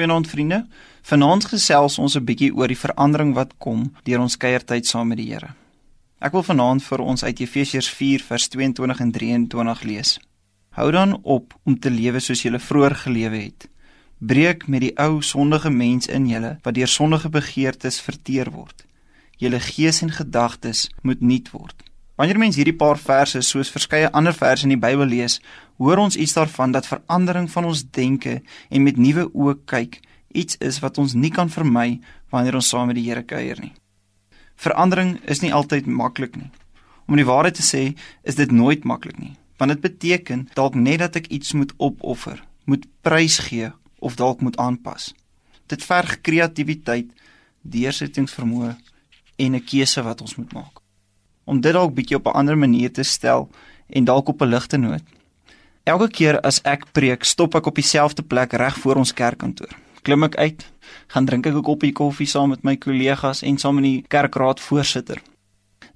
Goeienaand vriende. Vanaand gesels ons 'n bietjie oor die verandering wat kom deur ons kuiertyd saam met die Here. Ek wil vanaand vir ons uit Efesiërs 4 vers 22 en 23 lees. Hou dan op om te lewe soos julle vroeër gelewe het. Breek met die ou sondige mens in julle wat deur sondige begeertes verteer word. Julle gees en gedagtes moet nuut word. Wanneer mens hierdie paar verse soos verskeie ander verse in die Bybel lees, hoor ons iets daarvan dat verandering van ons denke en met nuwe oë kyk iets is wat ons nie kan vermy wanneer ons saam met die Here kuier nie. Verandering is nie altyd maklik nie. Om die waarheid te sê, is dit nooit maklik nie, want dit beteken dalk net dat ek iets moet opoffer, moet prys gee of dalk moet aanpas. Dit verg kreatiwiteit, deursettingsvermoë en 'n keuse wat ons moet maak om dit dalk bietjie op 'n ander manier te stel en dalk op 'n ligte noot. Elke keer as ek preek, stop ek op dieselfde plek reg voor ons kerkkantoor. Klim ek uit, gaan drink ek 'n koppie koffie saam met my kollegas en saam met die kerkraad voorsitter.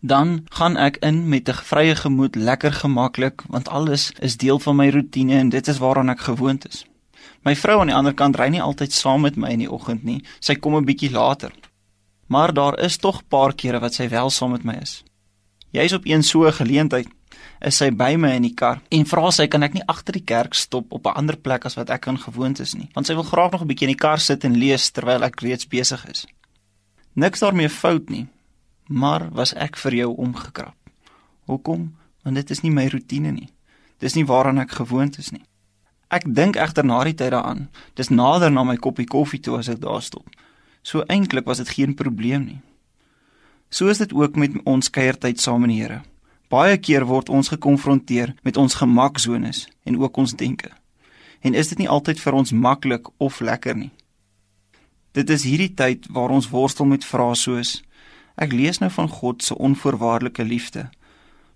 Dan gaan ek in met 'n vrye gemoed, lekker gemaklik, want alles is deel van my roetine en dit is waaraan ek gewoond is. My vrou aan die ander kant ry nie altyd saam met my in die oggend nie. Sy kom 'n bietjie later. Maar daar is tog paar kere wat sy wel saam met my is. Jy's op een so 'n geleentheid is sy by my in die kar en vra sy kan ek nie agter die kerk stop op 'n ander plek as wat ek aan gewoond is nie want sy wil graag nog 'n bietjie in die kar sit en lees terwyl ek reeds besig is. Niks daarmee fout nie, maar was ek vir jou omgekrap. Hoekom? Want dit is nie my rotine nie. Dis nie waaraan ek gewoond is nie. Ek dink egter na die tyd daaraan. Dis nader na my koppie koffie toe as ek daar stop. So eintlik was dit geen probleem nie. So is dit ook met ons kuiertyd saam met die Here. Baie keer word ons gekonfronteer met ons gemaksones en ook ons denke. En is dit nie altyd vir ons maklik of lekker nie? Dit is hierdie tyd waar ons worstel met vrae soos: Ek lees nou van God se onvoorwaardelike liefde.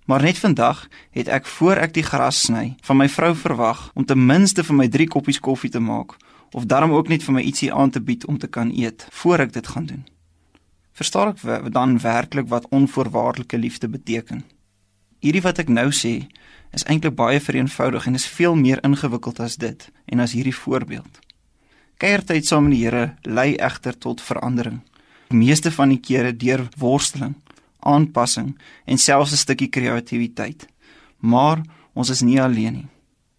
Maar net vandag het ek voor ek die gras sny van my vrou verwag om ten minste vir my 3 koppies koffie te maak of darm ook net vir my ietsie aan te bied om te kan eet voor ek dit gaan doen. Verstaan ek dan werklik wat onvoorwaardelike liefde beteken? Hierdie wat ek nou sê, is eintlik baie vereenvoudig en is veel meer ingewikkeld as dit en as hierdie voorbeeld. Kuiertyd saam met die Here lei egter tot verandering. Die meeste van die kere deur worsteling, aanpassing en selfs 'n stukkie kreatiwiteit. Maar ons is nie alleen nie.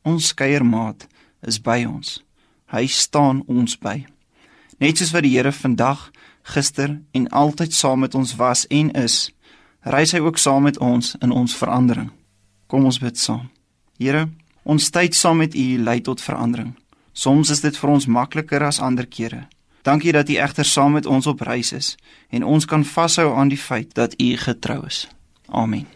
Ons kuiermaat is by ons. Hy staan ons by. Net soos wat die Here vandag gister en altyd saam met ons was en is, reis hy ook saam met ons in ons verandering. Kom ons bid saam. Here, ons tyd saam met U lei tot verandering. Soms is dit vir ons makliker as ander kere. Dankie dat U egter saam met ons op reis is en ons kan vashou aan die feit dat U getrou is. Amen.